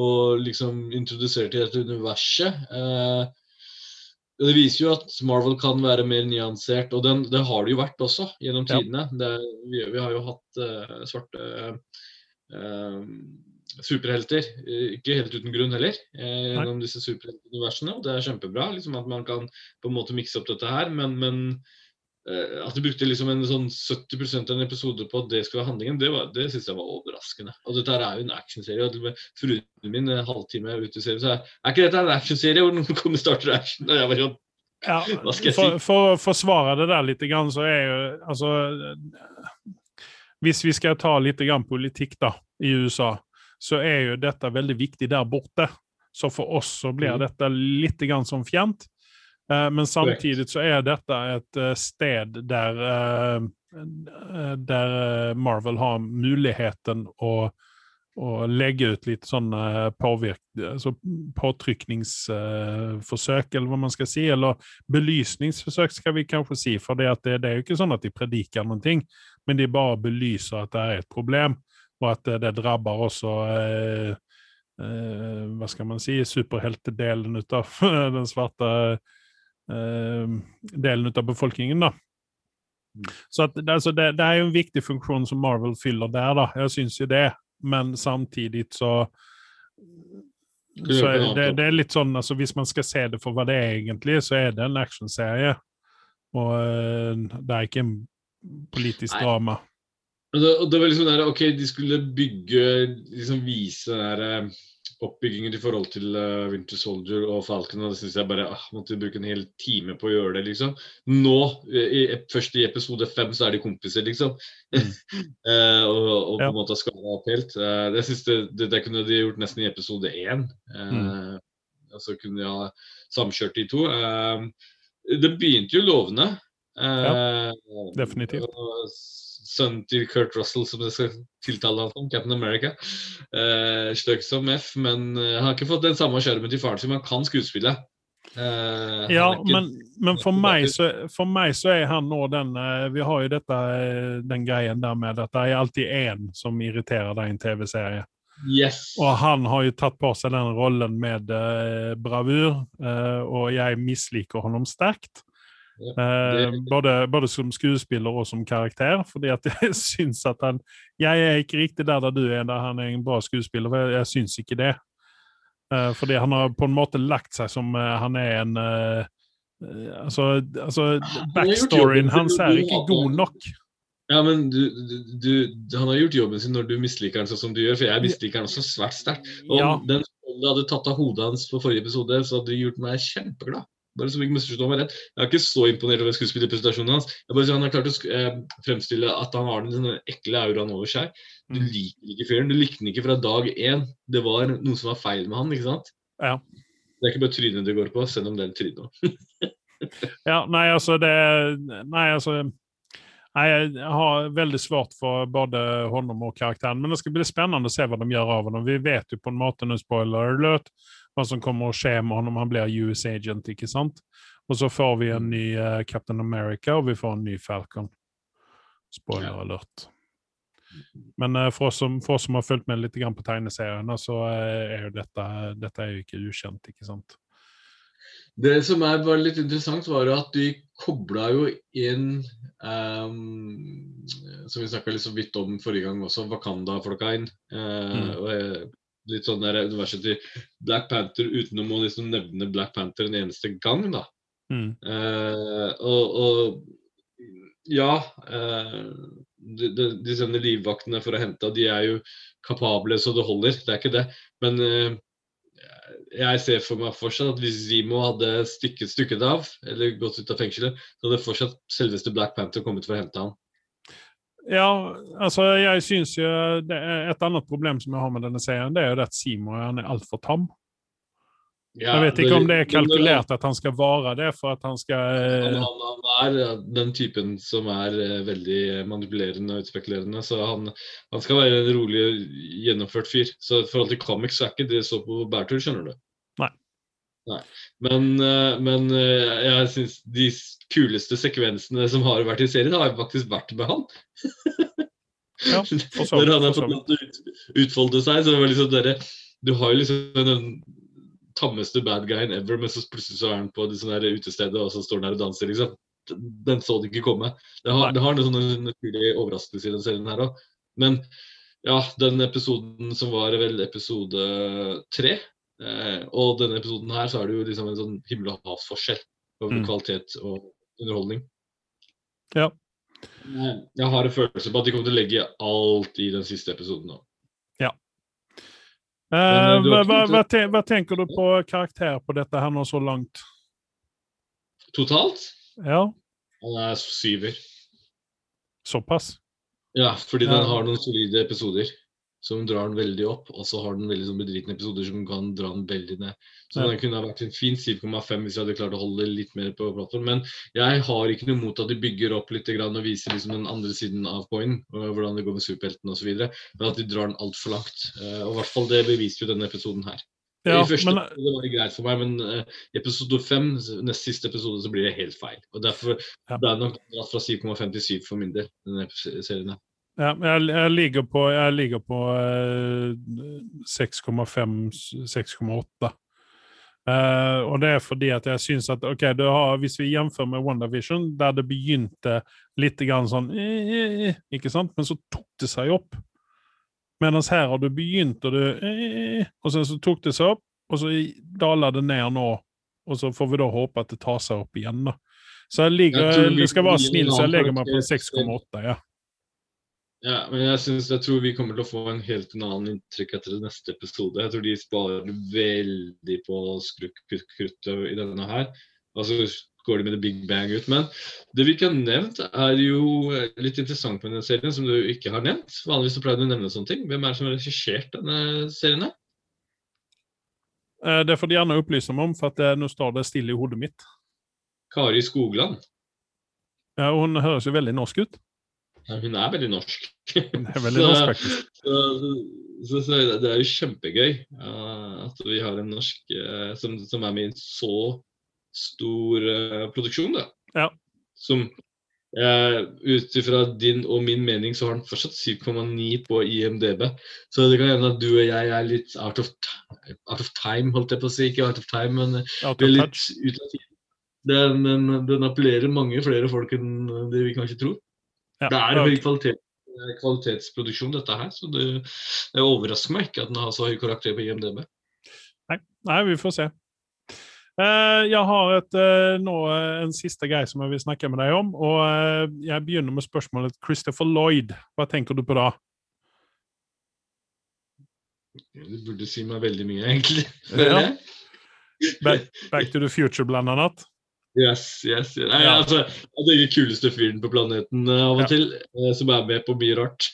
Speaker 2: og liksom introdusere til dette universet. Eh, det viser jo at Marvel kan være mer nyansert, og den, det har det jo vært også gjennom tidene. Det, vi, vi, har jo hatt uh, svarte uh, superhelter. Eh, ikke helt uten grunn heller, eh, gjennom disse superheltuniversene. Og det er kjempebra liksom at man kan på en måte mikse opp dette her. Men, men eh, at de brukte liksom en sånn 70 av en episode på at det skulle være handlingen, det, var, det syns jeg var overraskende. Og dette her er jo en actionserie. og Fruen min en halvtime ute i serien, så er, er ikke dette en actionserie hvor noen kommer starter action? Og jeg var sånn
Speaker 1: ja, for, for å forsvare det der litt, så er jo altså Hvis vi skal ta litt politikk da, i USA, så er jo dette veldig viktig der borte. Så for oss så blir mm. dette litt grann som fjernt. Uh, men samtidig så er dette et uh, sted der, uh, der Marvel har muligheten å, å legge ut litt sånne påvirk, altså påtrykningsforsøk, eller hva man skal si. Eller belysningsforsøk, skal vi kanskje si. For det, det, det er jo ikke sånn at de prediker noen ting, men de bare belyser at det er et problem og at det drabber også eh, eh, hva skal man si, superheltedelen av den svarte eh, delen av befolkningen. da. Mm. Så at, altså, det, det, er jo en viktig funksjon som Marvel fyller der, da. Jeg syns jo det. Men samtidig så så det, det, er litt sånn, altså Hvis man skal se det for hva det er egentlig, så er det en actionserie. Og uh, det er ikke en politisk Nei. drama.
Speaker 2: Og det, var liksom der, ok, De skulle bygge, liksom vise der, oppbyggingen i forhold til uh, Winter Soldier og Falcon. og Det syns jeg bare ah, måtte bruke en hel time på å gjøre det, liksom. Nå, i, først i episode fem, så er de kompiser, liksom. Mm. uh, og, og, på en måte skala opp helt. Uh, det, det, det, det, kunne de gjort nesten i episode én. Mm. Og så kunne de ha samkjørt de to. det begynte jo lovende.
Speaker 1: ja, definitivt
Speaker 2: sønnen til Kurt Russell, som jeg skal tiltale han som, Captain America. Eh, Støk som F, men jeg har ikke fått den samme skjermen til faren sin, han kan skuespille.
Speaker 1: Eh, ja, ikke, men, men for, meg så, for, meg så, er han nå den uh, Vi har jo dette, den greien der med at det er alltid én som irriterer deg i en TV-serie.
Speaker 2: Yes.
Speaker 1: Og han har jo tatt på seg den rollen med uh, bravur, og jeg misliker ham sterkt. Eh, både, både, som skuespiller og som karakter. fordi at jeg syns at han Jeg er ikke riktig der da du er, der han er en bra skuespiller. Jeg, jeg syns ikke det. Eh, fordi han har på en måte lagt seg som uh, han er en Altså, altså backstoryen hans er ikke god nok.
Speaker 2: Ja, men du, du, han har gjort jobben sin når du misliker han sånn som du gjør, for jeg misliker han også svært sterkt. Og ja. den du hadde tatt av hodet hans på forrige episode, så hadde du gjort meg kjempeglad. Bare så vi ikke misforstår meg rett. Jeg er ikke så imponert over skuespillerpresentasjonen hans. Jeg bare Han har klart å eh, fremstille at han har den ekle auraen over seg. Du mm. liker ikke fyren. Du likte den ikke fra dag én. Det var noe som var feil med han, ikke sant?
Speaker 1: Ja.
Speaker 2: Det er ikke bare trynet det går på, selv om det er trynet
Speaker 1: ja, nei, altså det Nei, altså Nei, jeg har veldig svårt for både honom og karakteren. Men det skal bli spennende å se hva de gjør av ham. Vi vet jo på en måte, nå spoiler alert, hva som kommer å skje med ham han blir US agent. ikke sant? Og så får vi en ny uh, Captain America, og vi får en ny Falcon. Spoiler alert. Men uh, for, oss som, for, oss som, har fulgt med litt på tegneseriene, så uh, er jo dette, dette er jo ikke ukjent, ikke sant?
Speaker 2: Det som er bare litt interessant, var at de kobla jo inn um, Som vi snakka litt så vidt om forrige gang også, Wakanda-folka inn. Uh, mm. Og litt sånn der universet til Black Panther uten å liksom nevne Black Panther en eneste gang, da. Mm. Uh, og, og, ja uh, de, de, Disse livvaktene for å hente de er jo kapable så det holder, det er ikke det. Men uh, jeg ser for meg fortsatt at hvis Zimo hadde stykket stykket av, eller gått ut av fengselet, så hadde fortsatt selveste Black Panther kommet for å hente ham.
Speaker 1: Ja, altså jeg syns jo det Et annet problem som jeg har med denne serien, det er jo det at Simo er altfor tam. Ja, jeg vet ikke om det er kalkulert at han skal være det for at han skal
Speaker 2: han, han, han er den typen som er veldig manipulerende og utspekulerende. Så han, han, skal være en rolig, gjennomført fyr. Så i forhold til comics er ikke det så på bærtur, skjønner du.
Speaker 1: Nei.
Speaker 2: Nei. Men, uh, men uh, jeg syns de kuleste sekvensene som har vært i serien, har faktisk vært med han.
Speaker 1: ja,
Speaker 2: Når han har fått utfolde seg, så det var liksom dere Du har jo liksom den tammeste bad guyen ever, men så plutselig så er han på det sånne utestedet, og så står han der og danser, liksom. Den så du ikke komme. Det har, det har noen sånne naturlige overraskelser i den serien her òg. Men ja, den episoden som var vel episode tre, eh, og denne episoden her, så er det jo liksom en sånn himmel og havsforskjell over mm. kvalitet og underholdning.
Speaker 1: Ja.
Speaker 2: Jeg har en følelse på at de kommer til å legge alt i den siste episoden nå.
Speaker 1: Ja. Eh, hva, hva, hva, hva, tenker du på karakter på dette her nå så langt?
Speaker 2: Totalt?
Speaker 1: Ja.
Speaker 2: Han er syver.
Speaker 1: Såpass?
Speaker 2: Ja, fordi den har noen solide episoder som drar den veldig opp, og så har den veldig sånn bedritne episoder som kan dra den veldig ned. Så ja. den kunne ha vært en fin 7,5 hvis jeg hadde klart å holde litt mer på plattform. Men jeg har ikke noe mot at de bygger opp litt og viser liksom den andre siden av coinen, hvordan det går med superheltene osv. Men at de drar den altfor langt. Eh, og i hvert fall det beviser jo denne episoden her. Ja, I første men... episode var det greit for meg, men uh, i episode fem, nest siste episode, så blir det helt feil. Og Derfor ja. ble det nok dratt fra 7,5 til 7 for min del, denne serien. her.
Speaker 1: Ja, jeg, jeg, ligger på, jeg ligger på eh, 6,5-6,8. Eh, og det er fordi at jeg syns at ok, har, Hvis vi jamfører med WandaVision, der det begynte litt grann sånn eh, ikke sant? Men så tok det seg opp. Mens her har du begynt, og, du, eh, og så, så tok det seg opp, og så daler det ned nå. Og så får vi da håpe at det tar seg opp igjen. da. Så jeg ligger, jeg, det skal være snill, så jeg legger meg på 6,8. ja.
Speaker 2: Ja, men jeg, synes, jeg tror vi kommer til å få en helt annen inntrykk etter neste episode. Jeg tror de sparer veldig på skrukkruttet i denne her. Altså går de med the big bang ut. Men det vi ikke har nevnt, er jo litt interessant med denne serien, som du ikke har nevnt. Vanligvis så pleier du å nevne sånne ting. Hvem er det som har regissert denne serien? her?
Speaker 1: Eh, det får de gjerne opplyse meg om, for at nå står det stille i hodet mitt.
Speaker 2: Kari Skogland.
Speaker 1: Ja, Hun høres jo veldig norsk ut.
Speaker 2: Hun er veldig norsk.
Speaker 1: Hun er veldig norsk, faktisk.
Speaker 2: så, så, så, det er jo kjempegøy uh, at vi har en norsk uh, som, som, er med i en så stor uh, produksjon. da.
Speaker 1: Ja.
Speaker 2: Som ut ifra din og min mening så har den fortsatt 7,9 på IMDb. Så det kan hende at du og jeg er litt out of, out of time, holdt jeg på å si. Ikke out of time, men
Speaker 1: out vi er litt
Speaker 2: ut av tiden. Den, den, den, appellerer mange flere folk enn det vi kanskje tror. Ja, det er høy kvalitet, kvalitetsproduksjon, dette her. Så det, det, overrasker meg ikke at den har så høy karakter på IMDb.
Speaker 1: Nei, Nei vi får se. Uh, jeg har et, uh, nå uh, en siste greie som jeg vil snakke med deg om. og Jeg begynner med spørsmålet Christopher Lloyd. Hva tenker du på da?
Speaker 2: Du burde si meg veldig mye, egentlig.
Speaker 1: Ja. Back, back, to the Future, blant annet?
Speaker 2: Yes, yes. yes. Nei, altså, det er den kuleste fyren på planeten av og ja. til, som er med på mye rart.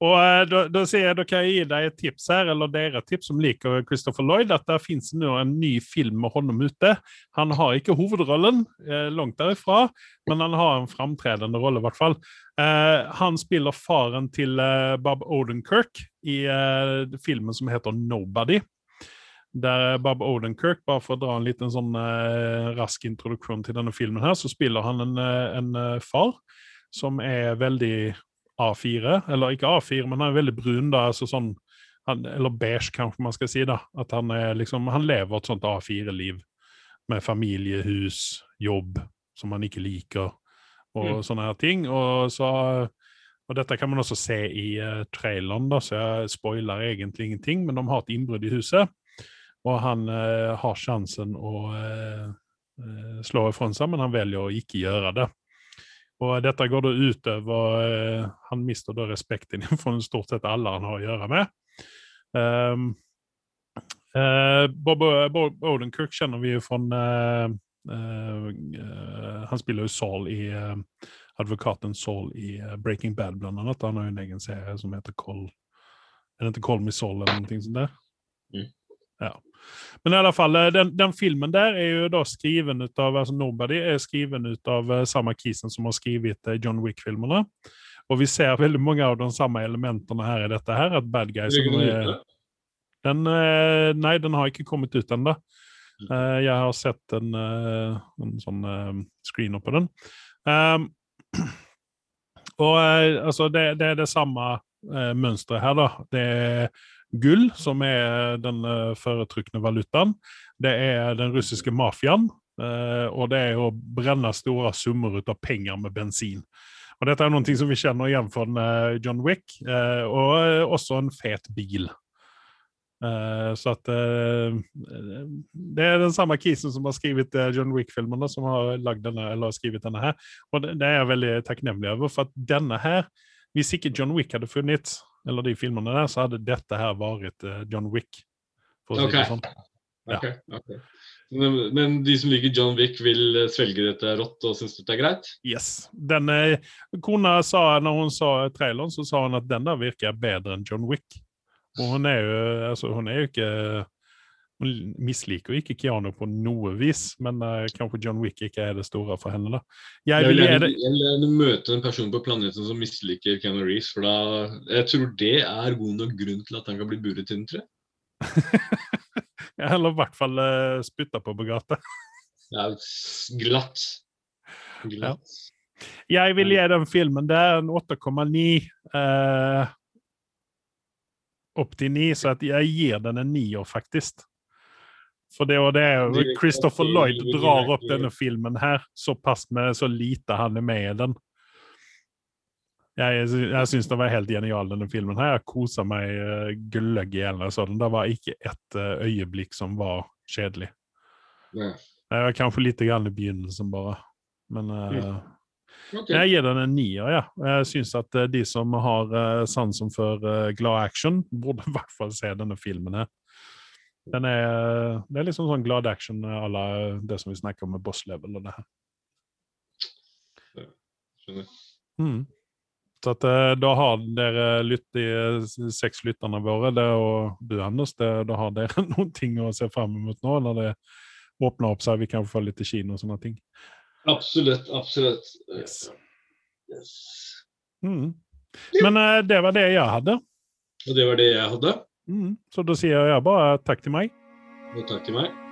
Speaker 1: Og eh, da, da, jeg, da, kan jeg gi deg et tips her, eller dere tips som liker Christopher Lloyd, at det finnes nå en ny film med honom ute. Han har ikke hovedrollen, eh, langt derifra, men han har en framtredende rolle, i hvert fall. Eh, han spiller faren til eh, Bob Odenkirk i eh, filmen som heter 'Nobody'. Der Bob Odenkirk, bare for å dra en liten sånn eh, rask introduksjon til denne filmen, her, så spiller han en, en far som er veldig A4. Eller ikke A4, men han er veldig brun, da. altså sånn, han, Eller beige, kanskje man skal si. da, at Han liksom, han lever et sånt A4-liv. Med familie, hus, jobb som han ikke liker, og mm. sånne her ting. Og, så, og dette kan man også se i uh, traileren, da, så jeg spoiler egentlig ingenting. Men de har et innbrudd i huset, og han eh, har sjansen å eh, slå ifra seg, men han velger å ikke gjøre det. Og dette går da utover eh, Han mister da respekten for stort sett alle han har å gjøre med. Um, Bob, Bob Odenkirk kjenner vi jo fra uh, Han spiller jo Saul i advokaten Saul i Breaking Bad, blant annet. Han har jo en egen serie som heter Call Er det ikke Call Me Saul eller noe sånt der? Mm. Ja. Men i alle fall, eh, den, den, filmen der er jo da skriven av altså Nobody er skriven ut av uh, samme kisen som har skrevet uh, John Wick-filmene. Og vi ser veldig mange av de samme elementene her i dette her. At bad guys er, den, Nei, den har ikke kommet ut ennå. Uh, jeg har sett en, en sånn screener på den. Um, og altså, det, det, er det samme mønsteret her, da. Det er gull, som er den uh, foretrukne valutaen. Det er den russiske mafiaen, uh, og det er å brenne store summer ut av penger med bensin. Og Dette er noe som vi kjenner igjen fra uh, John Wick, og også en fet bil. så at Det er den samme kisen som har skrevet John Wick-filmene, som har denne, eller skrevet denne her. Og det er jeg veldig takknemlig over, for at denne her Hvis ikke John Wick hadde funnet eller de filmene der, så hadde dette her vært uh, John Wick.
Speaker 2: Å okay. sånn. Ja. Okay, okay. Men, men, de som liker John Wick, vil eh, svelge dette rått og synes dette er greit?
Speaker 1: Yes. Denne, kona sa, når hun sa traileren, så sa hun at den der virker bedre enn John Wick. Og hun er jo, altså, hun er jo ikke hun misliker ikke Keanu på noe vis, men uh, kanskje John Wick ikke er det store for henne. da.
Speaker 2: Jeg vil, jeg vil gjerne møte en person på planeten som misliker Keanu Reeves, for da, jeg tror det er god nok grunn til at han kan bli buret inn, tror jeg.
Speaker 1: Eller i hvert fall uh, spytta på på gata.
Speaker 2: ja, glatt. glatt.
Speaker 1: Ja. Jeg vil gi den filmen der en 8,9 uh, opp til 9, så jeg gir den en nier, faktisk. For det og det er Christopher Lloyd drar opp denne filmen her såpass med så lite han er med i den. Jeg, jeg syns den var helt genial, denne filmen. her. Jeg kosa meg uh, gløgg i hjel. Det var ikke ett uh, øyeblikk som var kjedelig. Det var kanskje litt grann i begynnelsen, bare. Men uh, Okay. Jeg gir den en nier, ja. Jeg syns at de som har sansen for glad action, burde i hvert fall se denne filmen her. Den er, det er liksom sånn glad action à la det som vi snakker om med boss level og det her.
Speaker 2: Skjønner.
Speaker 1: Mm. Så at, eh, da har dere lytt, de seks lytterne våre, det, og du Anders, det, da har dere noen ting å se fram mot nå når det åpner opp seg. Vi kan få litt kino og sånne ting.
Speaker 2: Absolutt. Absolutt.
Speaker 1: Yes. yes. Mm. Men uh, det var det jeg hadde.
Speaker 2: Og det var det jeg hadde.
Speaker 1: Mm. Så da sier jeg bare takk til meg.
Speaker 2: Og takk til meg.